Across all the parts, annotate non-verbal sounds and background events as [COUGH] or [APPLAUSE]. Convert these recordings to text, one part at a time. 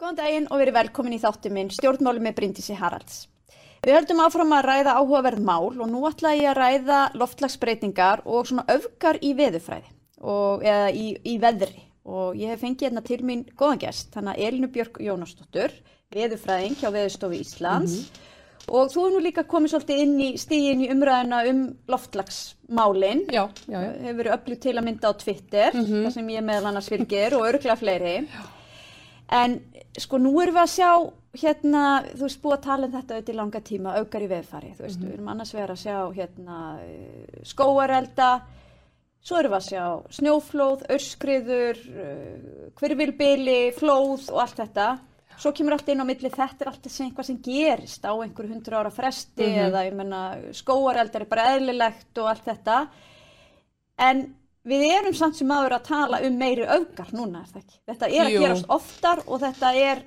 Góðan daginn og verið velkomin í þáttu minn stjórnmáli með Bryndísi Haralds. Við höldum áfram að ræða áhugaverð mál og nú ætla ég að ræða loftlagsbreytingar og svona öfgar í veðufræði og, eða í, í veðri og ég hef fengið hérna til mín góðan gest, þannig að Elinu Björk Jónasdóttur, veðufræðing hjá Veðustofi Íslands og þú hefur nú líka komið svolítið inn í stígin í umræðina um loftlagsmálin. Já, já, já. Hefur verið öflug til að mynda á Twitter, þar sem ég meðal annars fylgir og örglega fleiri. En sko nú erum við að sjá hérna, þú veist, búið að tala um þetta auðvitað í langa tíma, aukar í veðfari, þú veist, við erum annars verið að sjá hérna eh, skóarelda, svo erum við að sjá snjóflóð, örskriður, hverfylbili, flóð og allt þetta. Svo kemur allt inn á milli, þetta er alltaf sem eitthvað sem gerist á einhverju hundru ára fresti eða ég menna skóareldar er bara eðlilegt og allt þetta. En við erum samt sem aður að tala um meiri augar núna, er það ekki? Þetta er að Jú. gerast oftar og þetta er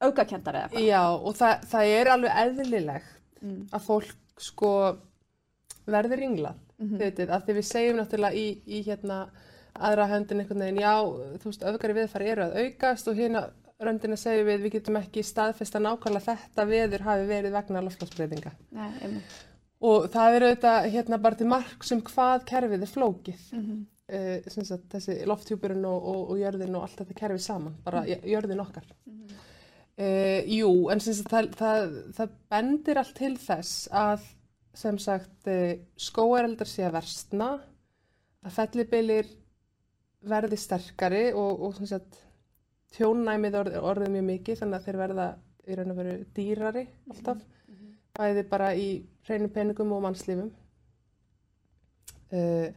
augakendar eða hvað? Já, og það, það er alveg eðlilegt Mm. að fólk sko verður ringlað, Mhm. þið veitir, af því við segjum náttúrulega í, í hérna aðra höndin einhvern veginn, já, þú veist, öfgari viðfari eru að aukast og hérna röndina segjum við, við getum ekki staðfesta nákvæmlega þetta veður hafi verið vegna loftslagsbreytinga. Nei, einmitt. Og það er auðvitað hérna bara til mark sem hvað kerfið er flókið. Mhm. Uh, sem sagt, þessi lofthjúpurinn og, og, og jörðin og allt þetta kerfið saman, bara Mhm. mm. jörðin okkar. Uh, jú, en sagt, það, það, það bendir allt til þess að sem sagt uh, skóareldar sé að versna, að fellibilir verði sterkari og, og sem sagt tjónnæmið orð, orðið mjög mikið þannig að þeir verða í raun og veru dýrari alltaf, bæði bara í hreinu peningum og mannslífum. Uh,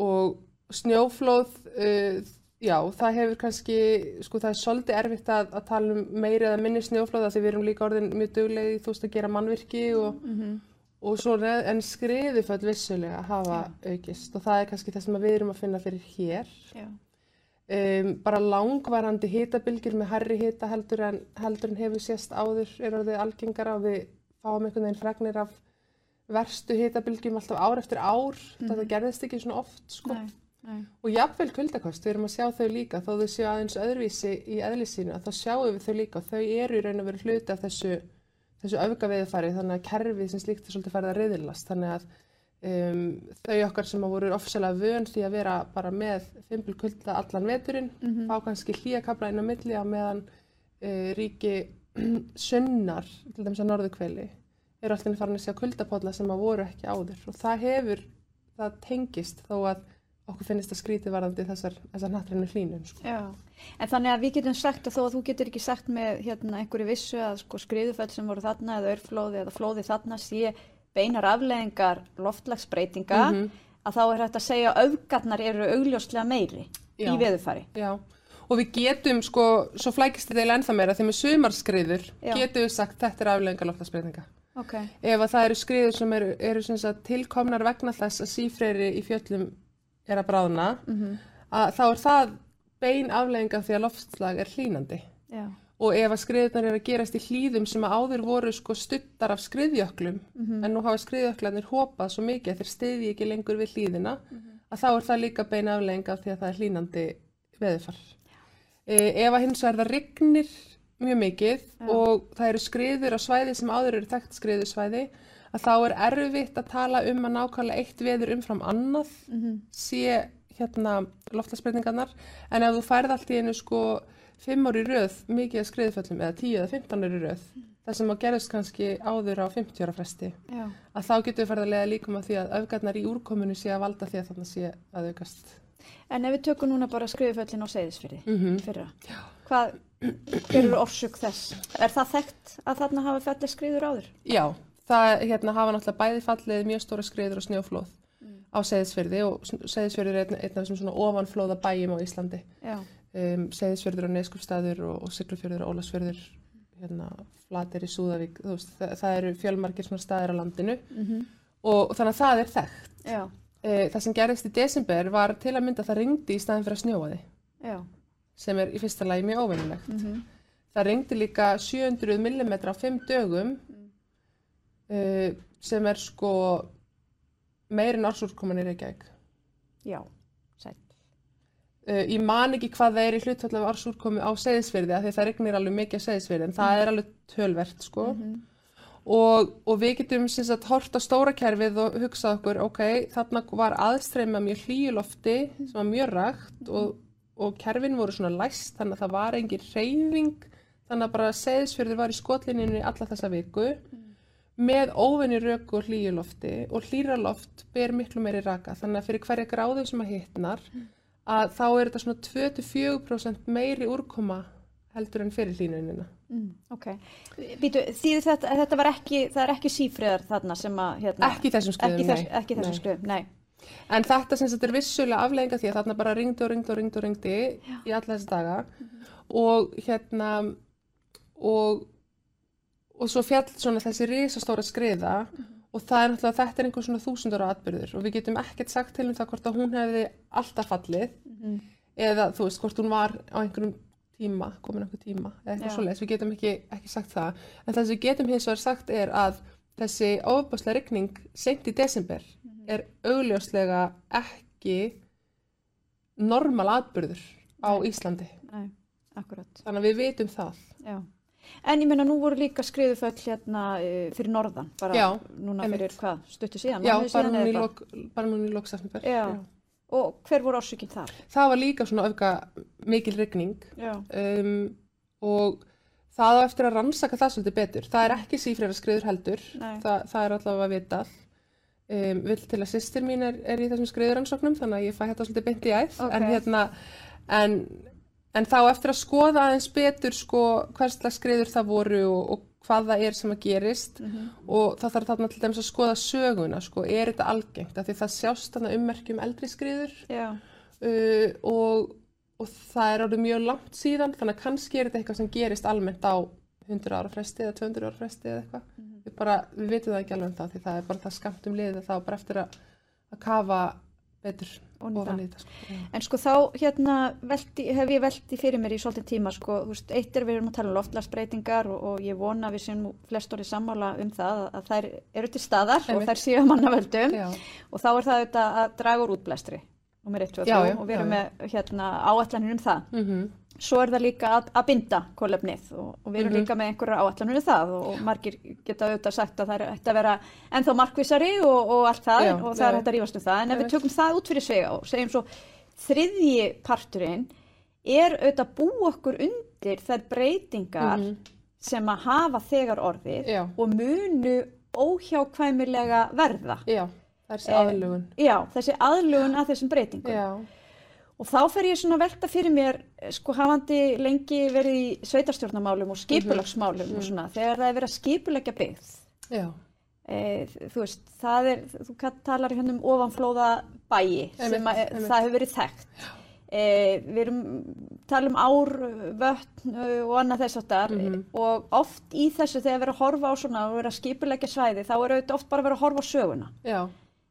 og snjóflóð, uh, já, það hefur kannski, sko það er svolítið erfitt að, að tala um meiri eða minni snjóflóða því við erum líka orðin mjög duglegi þú veist að gera mannvirki og, Mhm. og svona, en skriðuföll vissulega hafa aukist og það er kannski það sem að við erum að finna fyrir hér. Já. Um, bara langvarandi hitabilgjur með herri hita heldur en, heldur en hefur sést áður er orðið algengara og við fáum einhvern veginn fregnir af verstu hitabilgjum alltaf ár eftir ár þetta gerðist ekki svona oft sko. Nei, nei. og jafnvel kuldakost, við erum að sjá þau líka þó þau séu aðeins öðruvísi í eðlisínu þá sjáum við þau líka og þau eru í raun og veru hluti af þessu, þessu öfgaveðufari þannig að kerfið sem slíkt er svolítið farið að reyðilast þannig að um, þau okkar sem voru ofsalega vön því að vera bara með fimpul kulda allan veturinn Mhm. fá kannski hlýjakabla inn á milli á meðan uh, ríki [CLEARS THROAT] sunnar, til dæmis að norðukveli eru alltaf farin að sjá kuldapólla sem að voru ekki áður og það hefur, það tengist þó að okkur finnist að skríti varðandi þessar, þessar nattrænu hlínum. Sko. Já, en þannig að við getum sagt að þó að þú getur ekki sagt með hérna, einhverju vissu að sko, skriðuföll sem voru þarna eða örflóði eða flóði þarna sé beinar afleðingar loftlagsbreytinga Mhm. að þá er hægt að segja að öfgarnar eru augljóslega meiri Já. í veðufari. Já, og við getum sko, svo flækist þetta eiginlega ennþá meira því með sumarskriður getum við sagt þetta er afleðingar loftlagsbreytinga. Ok, Ef að það eru skriður sem eru, eru sem sagt, tilkomnar vegna þess að sífreyri í fjöllum er að bráðna, Mhm. að þá er það bein afleðing af því að loftslag er hlínandi. já, Og ef að skriðurnar eru að gerast í hlýðum sem að áður voru sko stuttar af skriðjöklum, Mhm. en nú hafa skriðjöklarnir hopað svo mikið að þeir stiði ekki lengur við hlýðina, Mhm. að þá er það líka bein afleðing af því að það er hlínandi veðufar. Ef að hins vegar það rignir mjög mikið Já. og það eru skriður á svæði sem áður eru þekkt skriðusvæði, að þá er erfitt að tala um að nákvæmlega eitt veður umfram annað Mhm. sé hérna loftlagsbreytingarnar en ef þú færð allt í einu sko fimm ári röð mikið skriðföllum eða tíu eða 15 ári röð það sem að gerist kannski áður á 50 ára fresti já, að þá getur við farið að leiða líkum að því að öfgarnar í úrkomunu sé að valda því að þarna sé að aukast En ef við tökum núna bara skriðuföllin á seyðisfyrði mm fyrra, hvað, hver eru orsök þess? Er það þekkt að þarna hafa fellið skriður áður? Já, það hérna hafa náttúrulega bæði fallið mjög stóra skriður og snjóflóð á Seyðisfyrði og Seyðisfyrði er einn, einn af þessum svona ofanflóða bæjum á Íslandi. Um, Seyðisfjörður og Neskupstaður og, og Siglufjörður og Ólafsfjörður hérna, Flatir í Súðavík veist, það, það eru fjölmargir svona staðir á landinu mhm, og, og þannig að það er þekkt. Já, það sem gerist í desember var til að mynda að það ringdi í staðin fyrir að snjóa þið já, sem er í fyrsta lagi mjög óvinnilegt mhm, það ringdi líka 700 mm á 5 dögum e, sem er sko meir en ársúrkoman í Reykjavík. Já, sætt. Uh, ég man ekki hvað það er í hlutfall af ársúrkomi á seðisverði af því það regnir alveg mikið á seðisverði en það er alveg tölvert sko og, og við getum sagt hort á stóra kerfið og hugsað okkur ok, þarna var aðstreyma mjög hlýjulofti sem var mjög rægt og, og kerfin voru svona læst þannig að það var engin reyfing þannig að bara seðisverði var í skotlininu alla þessa viku. Með óvinni röku og hlýjulofti og hlýraloft ber miklu meiri raka þannig að fyrir hverja gráðu sem að hitnar að þá er þetta svona 2-4% meiri úrkoma heldur en fyrir hlýnunina. Mm, ok, býtu, þetta, þetta var ekki, það er ekki sífriðar þarna sem að, hérna, Ekki þessum skriðum, ekki, þess, ekki þessum Nei. skriðum, nei. En þetta sem þetta er vissulega aflegginga því að þarna bara ringdi og ringdi og ringdi og ringdi í alla þessi daga. Og hérna og, og svo fjall svona þessi risastóra skriða og það er náttúrulega þetta er einhver svona þúsundur atbyrður og við getum ekkert sagt til um það hvort að hún hefði alltaf fallið eða þú veist hvort hún var á einhverjum tíma, komin einhver tíma eða eitthvað svoleiðis, við getum ekki, ekki sagt það en það sem við getum hins vegar sagt er að þessi ofbáslega rigning seint í desember er augljóslega ekki normal atbyrður á Íslandi Nei, akkurat, þannig að við vitum það já. En ég meina, nú voru líka skriðuföll hérna uh, fyrir norðan, bara Já, núna fyrir hvað, stuttu síðan? Já, bara núna í eitthvað? lok, Já. Og hver voru orsökinn þar? Það var líka svona öfga mikil rigning Já, um, og það á eftir að rannsaka það svolítið betur. Það er ekki sífrera skriður heldur. Þa, það er allavega að vitað. Um, vill til að sýstir mín er, er í þessum skriðuransóknum þannig að ég fæ þetta svolítið beint í æð Ok. en, hérna, en, en þá eftir að skoða aðeins betur sko, hverslega skriður það voru og, og hvað það er sem að gerist Mhm. og það þarf þarna til dæmis að skoða söguna sko, er þetta algengt? Af því það sjást þarna ummerkjum eldri skriður. Já, uh, og, og það er orðið mjög langt síðan þannig að kannski er þetta eitthvað sem gerist almennt á 100 ára fresti eða 200 ára fresti eða eitthvað. Við, bara, við vitum það ekki alveg um það því það er bara það skamt um liðið þá bara eftir að, að kafa betur. Ofan í þetta sko. Já. En sko þá hérna velti, hef ég velti fyrir mér í svolítið tíma sko, þú veist, eitt er við erum að tala um loftlagsbreytingar og, og ég vona við nú flest orðið sammála um það að, að þær eru til staðar og Einmitt. þær séu mannavöldum Já. og þá er það auðvitað að draga úr útblæstri nummer 1, 2 og Já, 3 já, og við já, erum já. með hérna áallanir um það. Mm Svo er það líka að, að binda kólefnið og, og við erum Mhm. líka með einhverjar áallanir um það og, og margir geta auðvitað sagt að það ætti að vera ennþá markvissari og, og allt það Já, og það er hægt að rífast um það en ef við tökum það út fyrir svega og segjum svo þriðji parturinn er auðvitað að búa okkur undir þær breytingar sem að hafa þegar orðið Já. og munu óhjákvæmilega verða. Já, þessi Eh, aðlugun Já, þessi aðlugun að þessum breytingum. Já, Og þá fer ég svona að velta fyrir mér, eh, sko hafandi lengi verið í sveitarstjórnarmálum og skipulagsmálum og svona, þegar það er verið að skipulegja byggð. já, E, þú veist, það er, þú talar hérna um ofanflóða bæi sem að, e, einmitt. það hefur verið þekkt. E, við erum, tala um ár, vötn og annað þess aftar Mhm. og oft í þessu þegar við erum að horfa á svona og verið að skipulegja svæði þá er auðvitað oft bara verið að horfa á söguna. já,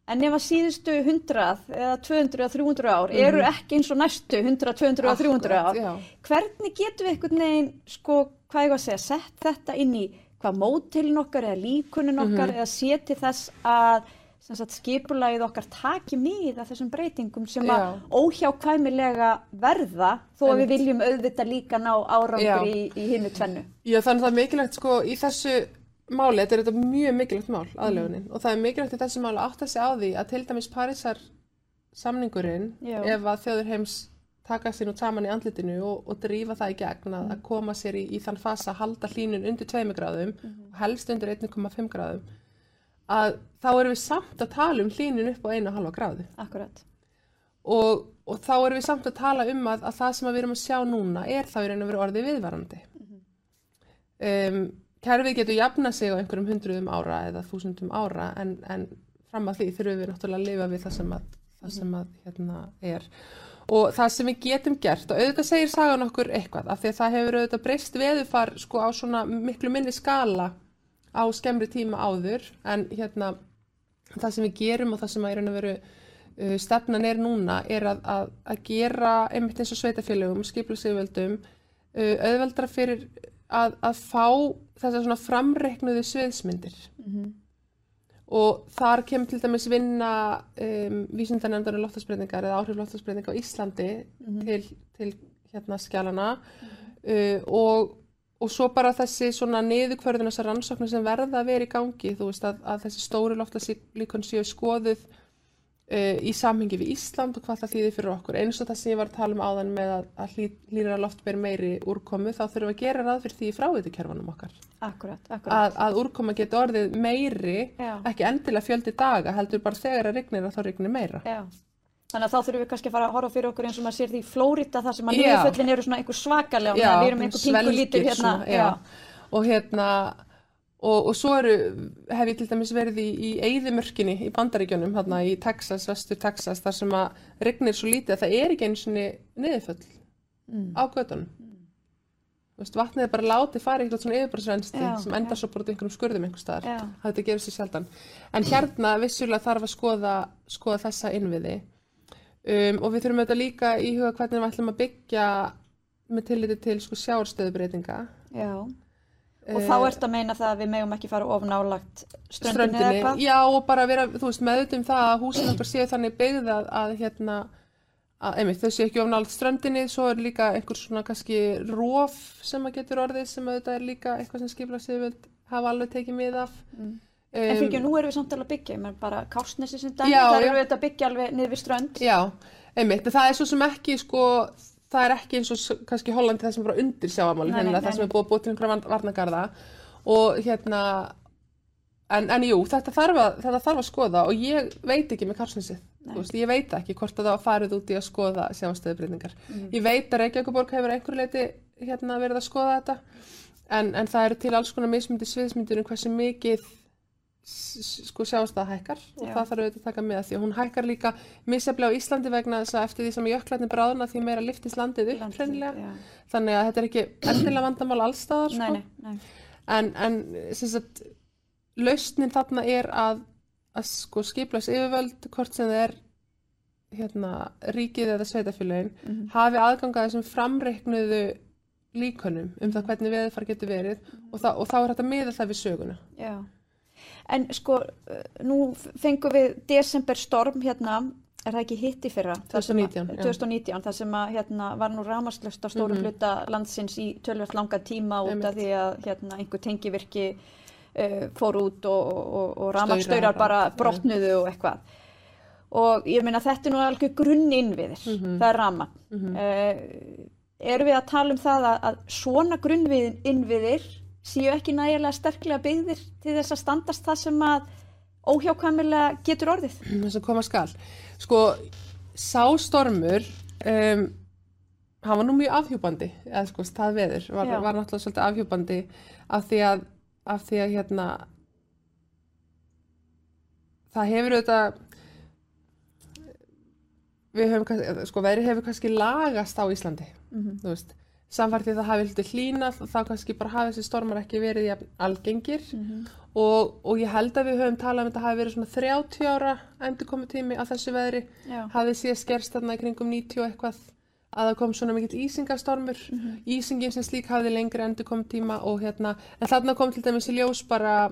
En ef að síðustu 100 eða 200 eða 300 ár eru ekki eins og næstu 100, 200 eða 300 ár, Mhm. Já. hvernig getum við einhvern veginn, sko, hvað ég var að segja, sett þetta inn í hvað mótilin okkar eða líkunin Mhm. okkar eða séti þess að sagt, skipulagið okkar taki mið af þessum breytingum sem að Já. óhjákvæmilega verða þó að við viljum auðvitað líka ná árangri í, í hinnu tvennu. Já, þannig að það er mikilvægt sko í þessu máli, þetta er þetta mjög mikilvægt mál, aðlögunin, og það er mikilvægt í þessu máli að átta sig á því að til dæmis Parísar samningurinn, Já. ef að þjóður heims taka sér nú saman í andlitinu og, og drífa það í gegn að, að koma sér í, í þann fasa að halda hlínun undir 2 gráðum og helst undir 1,5 gráðum, að þá erum við samt að tala um hlínun upp á 1,5 gráðu Akkurat. og, og þá erum við samt að tala um að, að það sem að við erum að sjá núna er þá í raun og veru orðið viðvarandi. Um, kerfið getur jafna sig á einhverjum hundruðum ára eða þúsundum ára en, en fram að því þurfum við náttúrulega að lifa við það sem að, það sem að hérna er. Og það sem við getum gert, og auðvitað segir sagan okkur eitthvað, af því að það hefur auðvitað breyst veðufar sko á svona miklu minni skala á skemmri tíma áður, en hérna það sem við gerum og það sem að raun og veru uh, stefnan er núna er að, að, að gera einmitt eins og sveitafélögum, skiplasigvöldum uh, auðveldra fyrir að, að fá þessar svona framreiknuðu sviðsmyndir. Og þar kemur til dæmis vinna um, vísindanefndar um loftasbreytingar eða áhrif loftasbreytinga á Íslandi til, til hérna skjálana uh, og, og svo bara þessi svona niðurkvörðun þessar rannsóknir sem verða að vera í gangi þú veist að, að þessi stóri loftaslíkon séu skoðuð uh, í samhengi við Ísland og hvað það þýðir fyrir okkur eins og það sem ég var að tala um áðan með að, að hlý, hlýra loft ber meiri úrkomu þá þurfum við að gera ráð fyrir því í fráveitukerfanum okkar Akkurat, akkurat. að, að úrkoma geti orðið meiri Já. ekki endilega fjöldi daga heldur bara þegar að rignir að þá rignir meira Já. Þannig að þá þurfum við kannski að fara að horfa fyrir okkur eins og maður sér því í Flórida þar sem að Já. niðurföllin eru svona einhver svakalega og við erum einhver pingu lítur hérna. svona, já. og hérna og, og svo eru, hef ég til dæmis verið í, í eyðimörkinni í bandaríkjunum hérna í Texas, vestur Texas þar sem að rignir svo lítið að það er ekki eins og niðurföll Mm. á gödunum veist, vatnið er bara látið fara í eitthvað svona yfirborðsrennsli Já, sem endar svo bara út í einhverjum skurðum einhver staðar. Já. Þetta gerir sér sjaldan. En hérna vissulega þarf að skoða, skoða þessa innviði um, og við þurfum auðvitað líka í huga hvernig við ætlum að byggja með tilliti til sko sjáarstöðubreitinga. Og þá ert að meina það að við megum ekki fara of nálagt ströndinni eða eitthvað? Já, og bara vera, þú veist, meðutum það að húsin okkar séu þannig byggð að, að hérna, að, einmitt, þau séu ekki ofnált ströndinni, svo er líka einhver svona kannski róf sem að getur orðið sem auðvitað er líka eitthvað sem skipla sig vil hafa alveg tekið mið af. Mm. Um, En fyrir ekki, nú erum við samt alveg að byggja, ég meina bara Kársnesi sem dæmi, þar já. erum við að byggja alveg niður við strönd. Já, einmitt, það er svo sem ekki sko, það er ekki eins og kannski Hollandi það sem er bara undir nei, það sem er búið að búið til einhverja varn- varnargarða og hérna en, en jú, þetta þarf, að, þetta þarf að skoða og ég veit ekki með veist, ég veit ekki hvort að það farið út í að skoða sjáastöðubreytingar. Mm. Ég veit að Reykjavíkuborg hefur einhverju leiti hérna verið að skoða þetta en, en það eru til alls konar mismyndi sviðsmyndir um hversu mikið s- s- sko sjáastað hækkar og Já. það þarf auðvitað að taka með því að hún hækkar líka misjaflega á Íslandi vegna þess að eftir því sem jöklarnir bráðna því meira liftist landið upp hreinlega þannig að þetta er ekki endilega vandamál allstaðar sko. Nei, nei, nei. en, en sagt lausnin þarna er að, að sko skiplags yfirvöld hvort sem það er hérna, ríkið eða sveitafélagin Mhm. hafi aðgangað þessum framreiknuðu líkonum um það hvernig veðurfar getur verið og, það, og þá er þetta miða það við söguna Já. En sko, uh, nú fengum við desember storm hérna, er það ekki hitt í fyrra? Það sem að- 2019, já. 2019, það sem að hérna var nú rámaslöst á stórum Mhm. hluta landsins í tölvert langa tíma út af því að hérna einhver tengivirki uh, fór út og, og, og rámaksstaurar Staurar, bara brotnuðu og eitthvað. Og ég meina þetta er nú alveg grunninnviðir, Mhm. það er rama. Uh, erum við að tala um það að, að svona grunninnviðir séu ekki nægilega sterklega byggðir til þess að standast það sem að óhjákvæmilega getur orðið? þess að koma skal. Sko, sá stormur um, hann var nú mjög afhjúbandi eða sko, það veður var, var náttúrulega svolítið afhjúbandi af því að, af því að hérna það hefur auðvitað við höfum sko, veðri hefur kannski lagast á Íslandi Mm þú veist, samfært að það hafi hluti hlínað þá kannski bara hafi þessi stormar ekki verið algengir. -hmm. og, og ég held að við höfum talað um þetta hafi verið svona 30 ára endurkomu tími að þessu veðri. Já. hafði síðan skerst þarna í kringum 90 og eitthvað að það kom svona mikill ísingastormur. Ísingin sem slík hafði lengri endurkomu tíma og hérna, en þarna kom til dæmis í ljós bara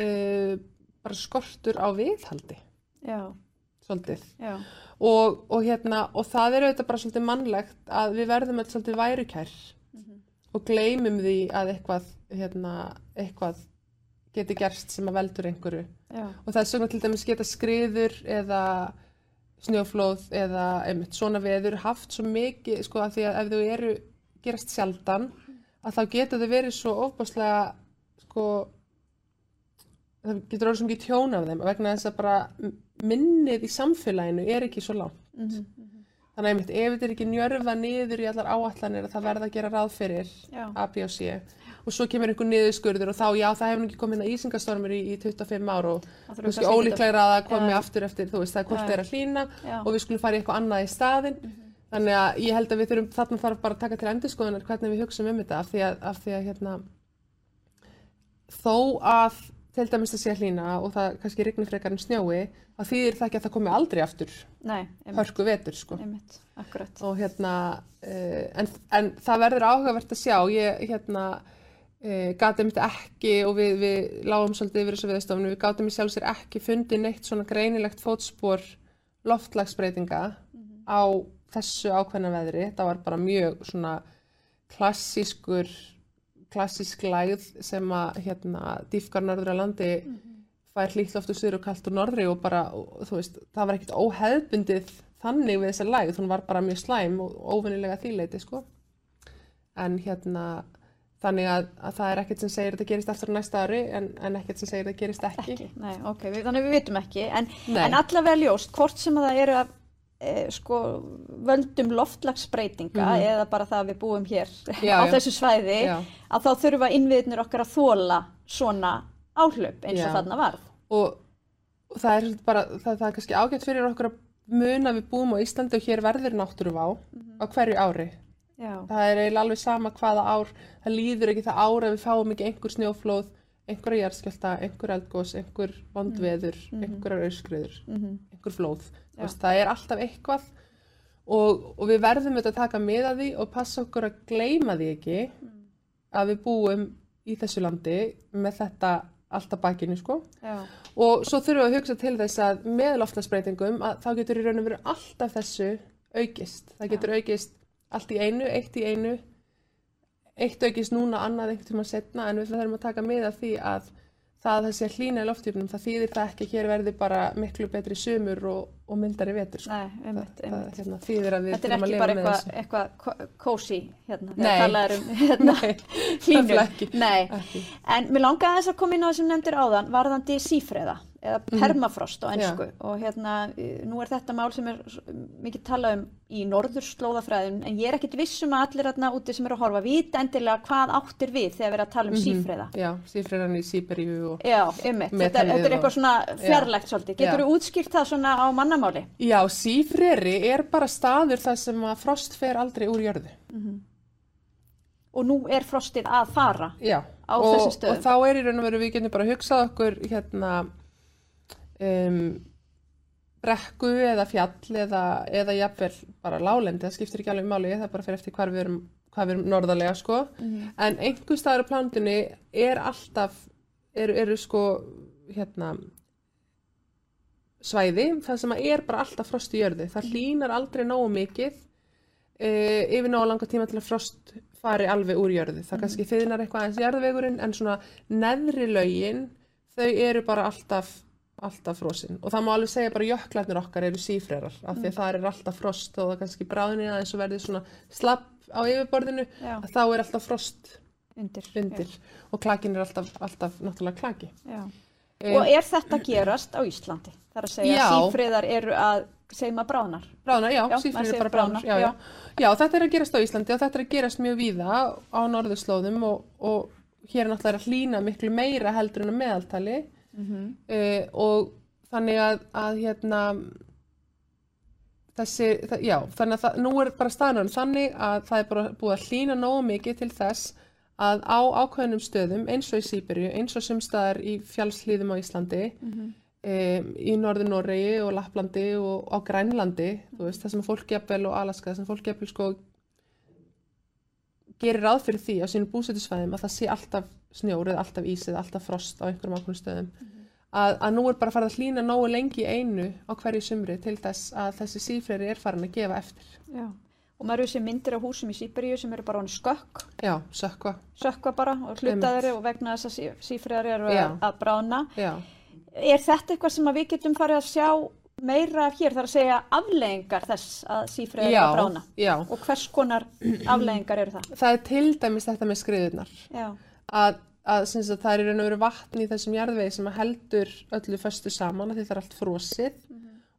uh, bara skortur á viðhaldi. Já, svolítið. Og, og hérna, og það er auðvitað bara svolítið mannlegt að við verðum öll svolítið værukær og gleymum því að eitthvað, hérna, eitthvað geti gerst sem að veldur einhverju. Já, og það er svona til dæmis geta skriður eða snjóflóð eða einmitt svona veður haft svo mikið sko að því að ef þau eru gerast sjaldan að þá geta þau verið svo ofbáslega sko það getur orðið svo mikið tjón af þeim vegna þess að bara minnið í samfélaginu er ekki svo langt. Mhm. þannig að einmitt ef þetta er ekki njörfa niður í allar áallanir að það verða að gera ráð fyrir já, A, B og C. Og svo kemur einhver niðurskurður og þá já það hefur ekki komið hérna ísingastormur í, í 25 ár og kannski ólíklegra að það komi Já. aftur eftir þú veist það er hvort það er að hlýna og við skulum fara í eitthvað annað í staðinn. Þannig að ég held að við þurfum þarna þarf bara að taka til endurskoðunar hvernig við hugsaum um þetta af því að, af því að hérna þó að til dæmis að sé hlýna og það kannski rignir frekar en snjói þá þýðir það ekki að það komi aldrei aftur nei, hörku vetur sko. Einmitt, og hérna uh, en, en það verður áhugavert að sjá. Ég hérna e, gátum þetta ekki og við, við lágum svolítið yfir þessu viðstofnu, við gátum í sjálf sér ekki fundið neitt svona greinilegt fótspor loftlagsbreytinga á þessu ákveðna veðri. Það var bara mjög svona klassískur, klassísk læð sem að hérna dýfkar norður að landi fær hlýtt loftu söður og kallt úr norðri og bara, og, þú veist, það var ekkert óheðbundið þannig við þessa læð, hún var bara mjög slæm og óvinnilega þýleiti, sko. En hérna, þannig að, að það er ekkert sem segir að þetta gerist á næsta ári en, en ekkert sem segir að þetta gerist ekki. Ekki, nei, ok, við, þannig við vitum ekki. En, en allavega ljóst, hvort sem að það eru að sko, völdum loftlagsbreytinga eða bara það að við búum hér Mhm. Já, á þessu svæði, Já. að þá þurfa innviðnir okkar að þóla svona áhlaup eins og Já. þarna varð. og, og það er bara, það, það er kannski ágætt fyrir okkur að muna við búum á Íslandi og hér verður náttúruvá á hverju ári. Já, Það er eiginlega alveg sama hvaða ár, það líður ekki það ár að við fáum ekki einhver snjóflóð, einhverja jarðskjálta, einhver eldgós, einhver vondveður, einhverjar auskriður, einhver flóð. Þú Veist, það er alltaf eitthvað. Og, og við verðum auðvitað að taka með að því og passa okkur að gleyma því ekki að við búum í þessu landi með þetta alltaf bakinu sko. já, Og svo þurfum við að hugsa til þess að með loftlagsbreytingum að þá getur í raun og veru alltaf þessu aukist. Það getur aukist allt í einu, eitt í einu, eitt aukist núna, annað einhvern tíma setna en við þurfum að taka með af því að það að þessi að hlýna í lofthjúpnum, það þýðir það ekki að hér verði bara miklu betri sumur og, og mildari vetur. Sko. nei, einmitt, það, einmitt. hérna, þýðir að við Þetta er þurfum að ekki lifa bara með eitthvað þessu. eitthva kósi hérna, þegar talað er um [LAUGHS] hérna, Nei, hlýnun. nefnilega ekki. Nei, Ekki. en mér langaði þess að koma inn á það sem nefndir áðan varðandi sífreða eða permafrost á ennsku og hérna, nú er þetta mál sem er mikið talað um í norðurslóðafræðin en ég er ekkit viss um að allir hérna úti sem eru að horfa vita endilega hvað áttir við þegar við erum að tala um sífreða. Já, sífriðan í Sýberíu og Já, ymmit, þetta, þetta er eitthvað svona fjarlægt svolítið. Getur Já. þú útskýrt það svona á mannamáli? Já, sífreri er bara staður þar sem að frost fer aldrei úr jörðu. Og nú er frostið að fara. Já, Á þessum stöðum. og þá er í raun og veru við getum bara hugsað okkur hérna um, brekku eða fjall eða, eða jafnvel bara lálendi, það skiptir ekki alveg máli, það bara fyrir eftir hvar við erum, hvað við erum norðarlega sko, en einhver staður á plándunni er alltaf, eru, eru sko hérna svæði, það sem er bara alltaf frost í jörðu, það hlýnar aldrei nógu mikið e, yfir nógu langa tíma til að frost fari alveg úr jörðu. Það kannski þiðnar eitthvað aðeins jarðvegurinn en svona neðri lögin þau eru bara alltaf alltaf frosinn og það má alveg segja bara jöklarnir okkar eru sífrerar af því að það er alltaf frost og það kannski bráðinni aðeins og verður svona slapp á yfirborðinu Já. að þá er alltaf frost Undir. undir og klakin er alltaf, alltaf náttúrulega klaki. Um, Og er þetta gerast á Íslandi? Það er að segja að sífriðar eru að, segjum að bráðnar. Bráðnar, já, Já, maður sífrið er bara bráðnar. bráðnar, Já, já. já, þetta er að gerast á Íslandi og þetta er að gerast mjög víða á norðurslóðum og, og hér er náttúrulega að hlýna miklu meira heldur en að meðaltali uh, og þannig að, að hérna þessi, það, já, þannig að það, nú er bara staðnum þannig að það er bara búið að hlýna nógu mikið til þess að á ákveðnum stöðum eins og í Sýberju, eins og sumstaðar í fjallslíðum á Íslandi um, í Norður Noregi og Lapplandi og á Grænlandi, þú veist, það sem fólk jafnvel og Alaska, það sem fólk jafnvel sko gerir ráð fyrir því á sínum búsetusvæðum að það sé alltaf snjór eða alltaf ís eða alltaf frost á einhverjum ákveðnum stöðum að, að nú er bara farið að hlýna nógu lengi einu á hverju sumri til þess að þessi sífreri er farin að gefa eftir. Já. Og maður eru þessi myndir af húsum í Sýberíu sem eru bara hann skökk, Já, sökva. sökka bara og hlutaðri og vegna þess að sí, sífriðar eru að, bráðna. Já. Er þetta eitthvað sem við getum farið að sjá meira af hér, þar að segja afleðingar þess að sífriðar eru að bráðna? já. Og hvers konar [CLEARS THROAT] afleðingar eru það? Það er til dæmis þetta með skriðunar. Já, að, að, það er raun og veru vatn í þessum jarðvegi sem heldur öllu föstu saman því það er allt frosið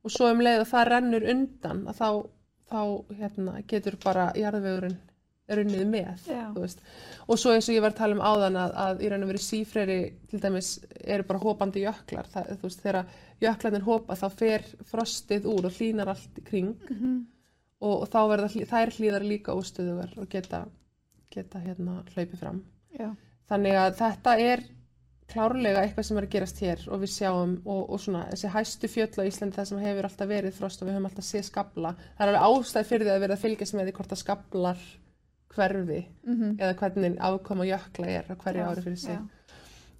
og svo um leið að það rennur undan að þá, þá hérna, getur bara jarðvegurinn runnið með og svo eins og ég var að tala um áðan að, að í raun og veru sífreri til dæmis eru bara hópandi jöklar. Það, þú veist, þegar jöklarnir hópa þá fer frostið úr og hlýnar allt kring. Og, og þá verða þær hlýðar líka óstöðugar og geta, geta hérna hlaupið fram. Já, Þannig að þetta er klárlega eitthvað sem er að gerast hér og við sjáum og, og svona þessi hæstu fjöll á Íslandi það sem hefur alltaf verið frost og við höfum alltaf séð skabla. Það er alveg ástæð fyrir því að vera að fylgjast með því hvort að skablar hverfi Mhm. eða hvernig afkoma jökla er á hverju Já, ári fyrir sig. já.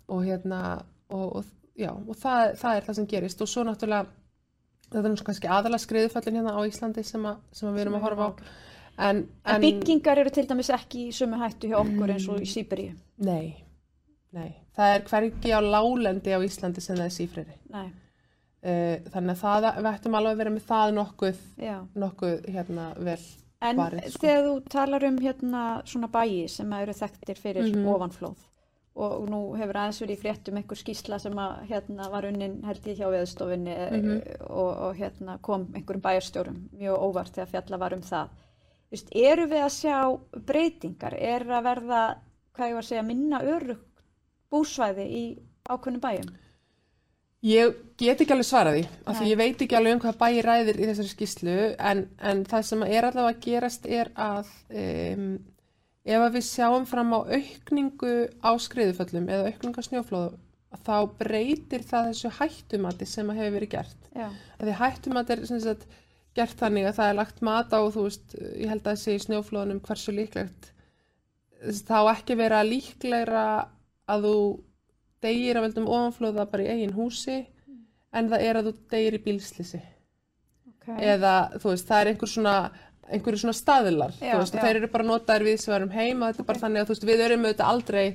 og hérna og, og, já, og það, það er það sem gerist. Og svo náttúrulega þetta er nú kannski aðalega skriðuföllin hérna á Íslandi sem, að, sem við erum að horfa á. en, En byggingar eru til dæmis ekki í sömu hættu hjá okkur eins og í Sýberíu. nei, nei, það er hvergi á lálendi á Íslandi sem það er sífriri Nei, uh, þannig að það, við ættum alveg að vera með það nokkuð, nokkuð hérna vel En varið, sko. þegar þú talar um hérna svona bæi sem eru þekktir fyrir Mhm. ofanflóð og nú hefur aðeins verið í fréttum einhver skýsla sem að hérna var unnin held ég hjá veðstofinni Mhm. og, og hérna kom einhverjum bæjarstjórum mjög óvart þegar fjalla var um það. Þú Veist, eru við að sjá breytingar? Er að verða, hvað ég var að segja, minna örugt búsvæði í ákveðnum bæjum? Ég get ekki alveg svarað því, af því ég veit ekki alveg um hvað bæi ræðir í þessari skýslu, en, en það sem er allavega að gerast er að um, ef að við sjáum fram á aukningu á skriðuföllum eða aukningu á snjóflóðum, þá breytir það þessu hættumati sem að hefur verið gert. Því hættumat er sem sagt, gert þannig að það er lagt mat á, þú veist, ég held að það sé í snjóflóðunum hversu líklegt, þá ekki vera líklegra að þú degir af veldum ofanflóða bara í eigin húsi en það er að þú degir í bílslisi ok. eða þú veist, það er einhver svona einhverju svona staðlar, Já, veist, þeir eru bara notaðir við sem varum heim og þetta er bara þannig að veist, við erum auðvitað aldrei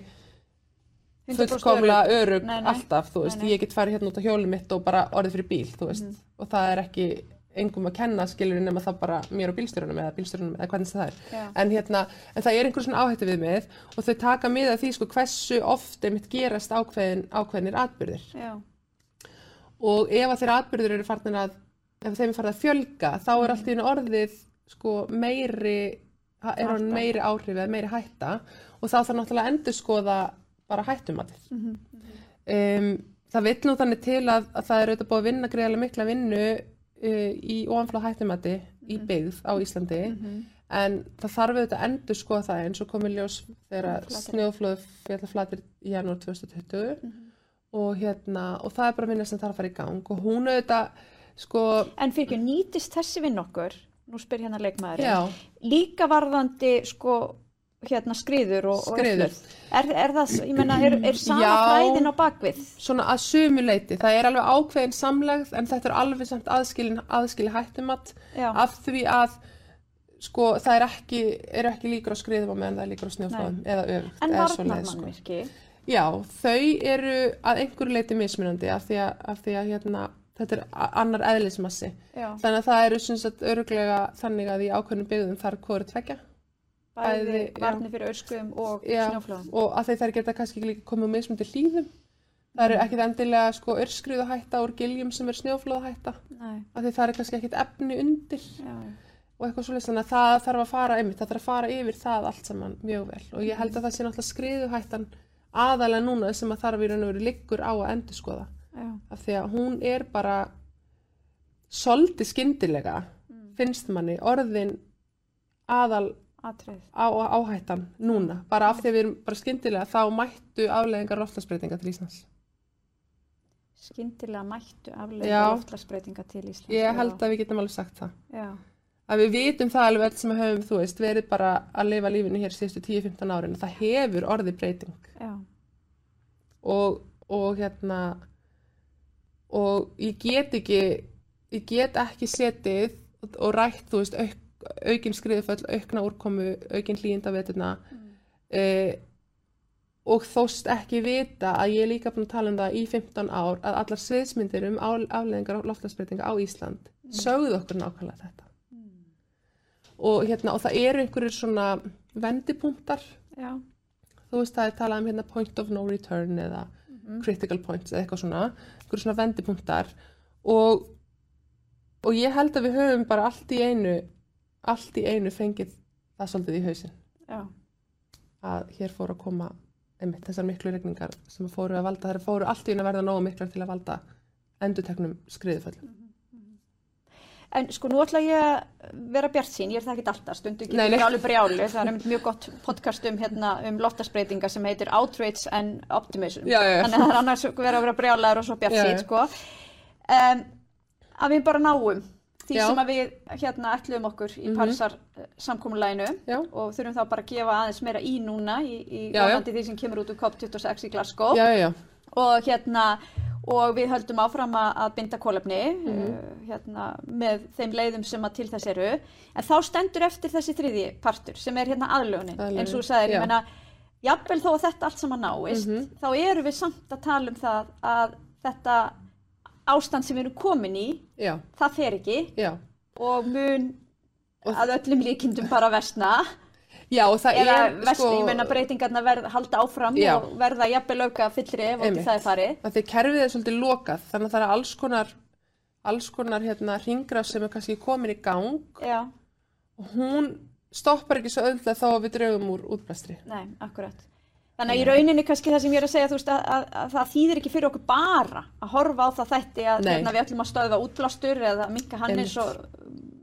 100% fullkomlega örug alltaf, þú veist, Nei, nei. ég get farið hérna út á hjólið mitt og bara orðið fyrir bíl, þú veist, Mhm. og það er ekki engum að kenna skilur nema það bara mér og bílstjórunum eða bílstjórunum eða hvernig það er. Já. en hérna, en það er einhver svona áhættu við með og þau taka mið af því sko hversu oft einmitt gerast ákveðin, ákveðinir atbyrðir Já, og ef að þeirra atbyrðir eru farnir að ef þeim er farið að fjölga þá er allt í einu orðið sko meiri er hann meiri áhrif eða meiri hætta. Og þá þarf náttúrulega að endurskoða bara hættumatið. Mhm. um, það vill nú þannig til að, að það er auðvitað búið að vinna greiðlega mikla vinnu uh, í ofanflóð hættumati í byggð á Íslandi. Mhm. en það þarf auðvitað að endur skoða það eins og komið ljós þegar snjóflóð fjalla flatir í janúar 2020 Mhm. og hérna og það er bara vinna sem þarf að fara í gang. Og hún auðvitað sko En fyrir ekki, nýtist þessi vinn okkur, nú spyr hérna leikmaðurinn, líka varðandi sko hérna skriður og, og Skriður. öflur. Er, er það, ég menna, er, er sama Já. fræðin á bakvið? svona að sumu leiti það er alveg ákveðin samlegð en þetta er alveg samt aðskilin, aðskilin hættumat Já, af því að sko það er ekki, eru ekki líkur á skriðum á meðan það er líkur á snjóflóðum eða öfugt en sko. varnarmannvirki, Já, þau eru að einhverju leiti mismunandi af því að, af því að hérna, þetta er annar eðlismassi. já, Þannig að það eru sem sagt öruglega þannig að í ákveðnum byggðum þarf hvori tvekja bæði varnir fyrir öskuðum og snjóflóðum. og að þeir þær geta kannski ekki líka komið með mismundi hlýðum. Það eru ekkit endilega sko örskriðu hætta úr giljum sem er snjóflóða hætta. Nei, af því það er kannski ekkit efni undir já, og eitthvað svolítið að það þarf að fara einmitt, það þarf að fara yfir það allt saman mjög vel. Og ég held að það sé náttúrulega skriðuhættan aðalega núna sem að þarf í raun og veru liggur á að endurskoða. Já, af því að hún er bara svolítið skyndilega finnst manni orðin aðal atrið. á, áhættan núna bara af því að við erum bara skyndilega þá mættu afleðingar loftlagsbreytinga til Íslands Skyndilega mættu Já. aflega loftlagsbreytinga til Íslands. ég held að við getum alveg sagt það Já, að við vitum það alveg öll sem við höfum þú veist verið bara að lifa lífinu hér síðustu 10-15 árin það hefur orðið breyting já, og, og hérna og ég get ekki ég get ekki setið og rætt þú veist auk, aukin skriðuföll, aukna úrkomu aukin hlýjinda veturna mm. og þóst ekki vita að ég er líka búin að tala um það í 15 ár að allar sviðsmyndir um afleðingar og loftlagsbreytinga á Ísland sögðu okkur nákvæmlega þetta. Og, hérna, og það eru einhverjir svona vendipunktar. Já, þú veist það er talað um hérna point of no return eða critical points eða eitthvað svona einhverjum svona vendipunktar. Og, og ég held að við höfum bara allt í einu allt í einu fengið það svolítið í hausinn. Já, að hér fóru að koma einmitt þessar miklu regningar sem fóru að valda þær fóru allt í einu að verða nógu miklar til að valda endurteknum skriðuföllum. En sko nú ætla ég að vera bjart sín, ég er það ekki alltaf, nei. ég alveg brjáli, það er einmitt mjög gott podcast um, hérna, um loftasbreytinga sem heitir Outrage and Optimism, Já, já, þannig að það er annars verið að vera brjálaður og svo bjart sín, sko. Um, að við bara náum því Já. sem við hérna ætluðum okkur í Mhm. Parísar samkomulæginu Já, og þurfum þá bara að gefa aðeins meira í núna í, í vonandi því sem kemur út úr COP26 í Glasgow já, já, já. og hérna og við höldum áfram að, binda kólefni Mhm. uh, hérna, með þeim leiðum sem að til þess eru en þá stendur eftir þessi þriði partur sem er hérna aðlögunin Aðlögunin, eins og þú sagðir, ég menna jafnvel þó að þetta allt saman náist Mhm. þá erum við samt að tala um það að þetta ástand sem við erum komin í já, það fer ekki já. og mun Og- að öllum líkindum bara versna Já, og það eða er versna, ég meina breytingarna verð, halda áfram Já. og verða jafnvel auka fyllri ef Einmitt. það er farið að því kerfið er svolítið lokað, þannig að það er alls konar, alls konar hérna hringraf sem er kannski komin í gang Já, og hún stoppar ekki svo þá að við draugum úr útblæstri. nei, akkurat Þannig að í rauninni kannski það sem ég er að segja, þú veist, að, að, að það þýðir ekki fyrir okkur bara að horfa á það þætti að hérna, við ætlum að stöða útblástur eða minka hann eins og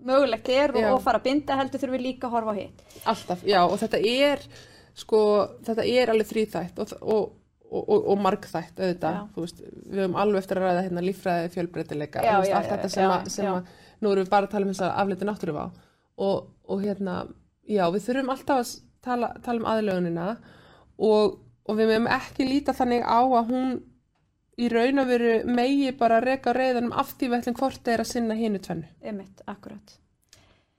mögulegt er og, og fara að binda heldur þurfum við líka að horfa á hitt. Alltaf, já, og þetta er, sko, þetta er alveg þrýþætt og, og, og, margþætt auðvitað, Já. þú veist, við höfum alveg eftir að ræða hérna líffræði fjölbreytileika, allt já, þetta sem, já, að, sem að, nú erum við bara að tala um þess að aflita náttúruvá. Og, og hérna, já, við þurfum alltaf að tala, tala um aðlögunina og, og við meðum ekki líta þannig á að hún í raun og veru megi bara reka reyðanum af því við ætlum hvort er að sinna hinu tvennu. Einmitt, akkurat.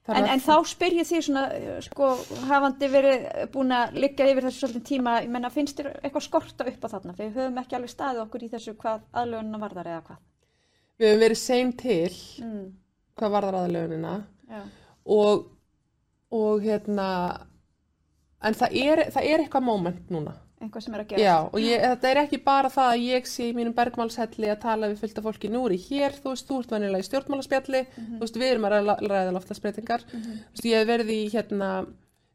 En, en þá spyr ég því svona, sko, hafandi verið búin að liggja yfir þessu svolítið tíma, ég menna, finnst þér eitthvað skorta upp á þarna? Við höfum ekki alveg staðið okkur í þessu hvað aðlögunina varðar eða hvað. við höfum verið sein til Mm, hvað varðar aðlögunina já, og, og hérna en það er, það er eitthvað moment núna. Einhvað sem er að gera. Já, og ég, þetta er ekki bara það að ég sé í mínum bergmálshelli að tala við fylgta fólki. Nú ég hér, þú veist, þú ert venjulega í stjórnmálaspjalli. Þú veist, við erum að ræða, ræða loftlagsbreytingar þú veist, ég hef verið í hérna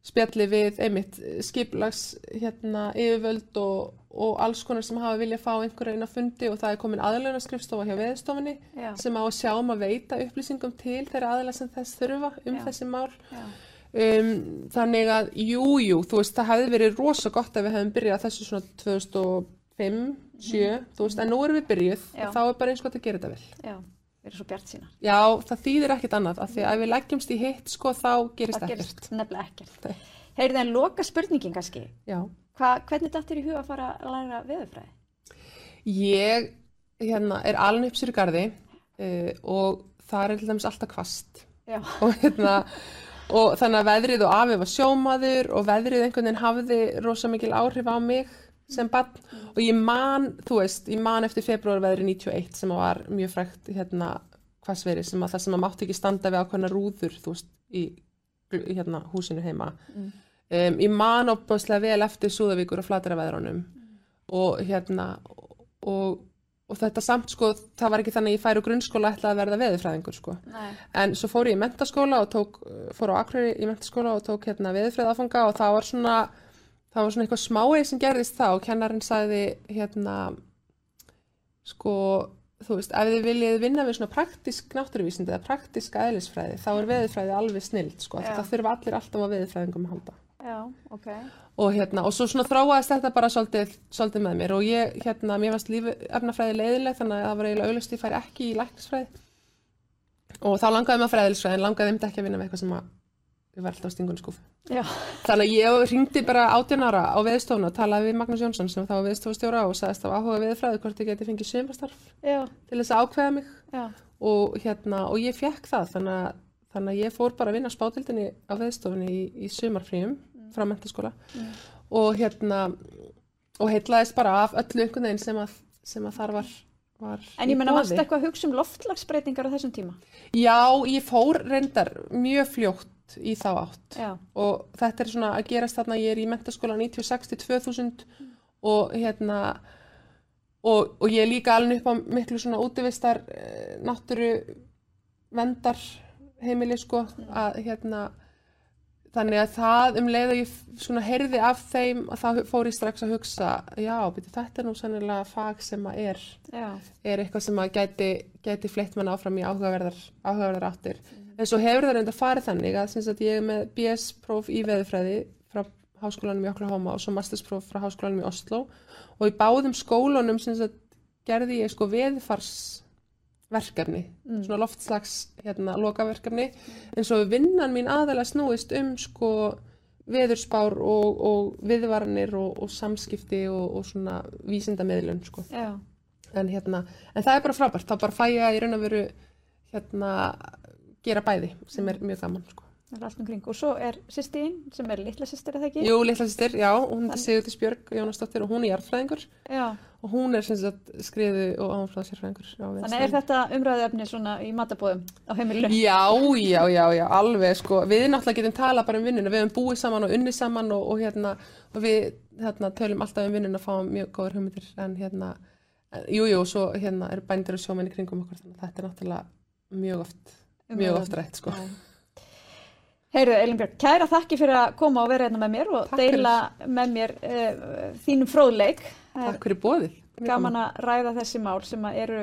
spjalli við einmitt skiplags hérna yfirvöld og, og alls konar sem hafa viljað fá einhverja inn á fundi og það er komin aðlunarskrifstofa hjá veðstofinni sem á að sjá um að veita upplýsingum til þeirra aðla sem þess þurfa um Já. þessi mál. Já, um, þannig að jú, jú, þú veist, það hefði verið rosa gott ef við hefum byrjað þessu svona 2005, 7 þú veist, en nú erum við byrjuð og þá er bara eins gott að gera þetta vel já, við erum svo bjart sína. já, það þýðir ekkert annað, af því að ef við leggjumst í hitt sko, þá gerist Það ekkert gerist nefnilega ekkert. Nei. Heyrðu en loka spurningin kannski, já, Hva, hvernig dattir í huga að fara að læra veðurfræði? ég hérna, er alveg uppsýr í garði uh, og það er alltaf kvast Já, og hérna og þannig að veðrið og afi var sjómaður og veðrið einhvern veginn hafði rosa mikil áhrif á mig sem bann og ég man, þú veist, ég man eftir februar veðri 91 sem var mjög frækt hérna hvassveri sem að það sem að mátti ekki standa við ákveðna rúður, þú veist, í hérna húsinu heima. Um, ég man opbáslega vel eftir Súðavíkur og Flatara veðrunum og hérna og, og þetta samt sko, það var ekki þannig að ég færi úr grunnskóla ætlaði að verða veðurfræðingur sko nei, En svo fór ég í mentaskóla og tók, fór á Akureyri í mentaskóla og tók hérna veðurfræð áfanga og það var svona, það var svona eitthvað smáið sem gerðist þá og kennarinn sagði hérna, sko, þú veist, ef þið viljið vinna við svona praktisk náttúruvísindi eða praktisk eðlisfræði, þá er veðurfræði alveg snild, sko, Já. það þurfa allir alltaf að veðurfræðingum að halda. Já, ok. Og hérna, og svo svona þróaðist þetta bara svolítið, svolítið með mér. Og ég, hérna, mér varst lífi efnafræði leiðileg þannig að það var eiginlega auðlust ég færi ekki í læknisfræði. Og þá langaði maður fræðilsfræði en langaði þeim ekki að vinna með eitthvað sem að ég var alltaf stingun skúf. Já, Þannig að ég ringdi bara 18 ára á veðstofuna og talaði við Magnús Jónsson sem þá var veðstofustjóra og sagðist á áhuga veðfræði hvort ég geti fengið sömastarf já, til þess að ákveða mig. Og hérna, og ég fekk það þannig að, þannig að ég fór bara að vinna spátildinni á veðstofunni í, í sumarfríum frá mentaskóla Mm. og hérna og heitlaðist bara af öllu einhvern veginn sem að, sem að þar var, var En ég menna, varst eitthvað að hugsa um loftlagsbreytingar á þessum tíma? Já, ég fór reyndar mjög fljótt í þá átt Já, og þetta er svona að gerast þarna ég er í mentaskóla 96 til 2000 og hérna og, og ég er líka alveg upp á miklu svona útivistar eh, náttúru vendar heimili sko að hérna þannig að það um leið og ég svona heyrði af þeim að það fór ég strax að hugsa já, beti, þetta er nú sannilega fag sem að er já, er eitthvað sem að gæti, gæti fleitt mann áfram í áhugaverðar, áhugaverðar áttir. En svo hefur það reynda farið þannig að, sagt, ég er með BS-próf í veðurfræði frá háskólanum í Oklahoma og svo masterspróf frá háskólanum í Oslo og í báðum skólunum sagt, gerði ég sko veðurfars verkefni, Mm. svona loftslags hérna, lokaverkefni, en svo vinnan mín aðalega snúist um sko veðurspár og, og viðvaranir og, og samskipti og, og svona vísindamiðlun sko. En hérna, en það er bara frábært, þá bara fæ ég að í raun og veru hérna gera bæði sem er mjög gaman sko. Það er allt umkring. Og svo er sýstín sem er litla sýstir, er það ekki? Jú, litla sýstir, já, hún er Sigurðis Björg Jónasdóttir og hún er jarðfræðingur. Já. og hún er sem sagt skriðu og við Þannig er þetta umræðuefni svona í matabóðum á heimilinu? Já, já, já, já, alveg sko, við náttúrulega getum talað bara um vinnuna, við hefum búið saman og unnið saman og, og hérna, og við hérna, tölum alltaf um vinnuna að fá mjög góður hugmyndir, en hérna, jú, jú, svo hérna og sjómenn Heyrðu, Elinbjörg, kæra þakki fyrir að koma og vera hérna með mér og Takk fyrir. deila með mér uh, þínum fróðleik. Takk fyrir bóðið. Gaman að ræða þessi mál sem eru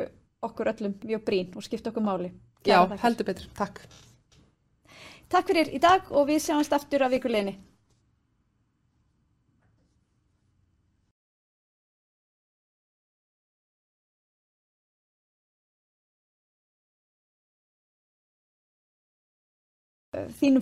okkur öllum mjög brín og skipta okkur máli. Já, Kærar þakkir. heldur betur, takk. Takk fyrir í dag og við sjáumst aftur að vikuleginni. Þínum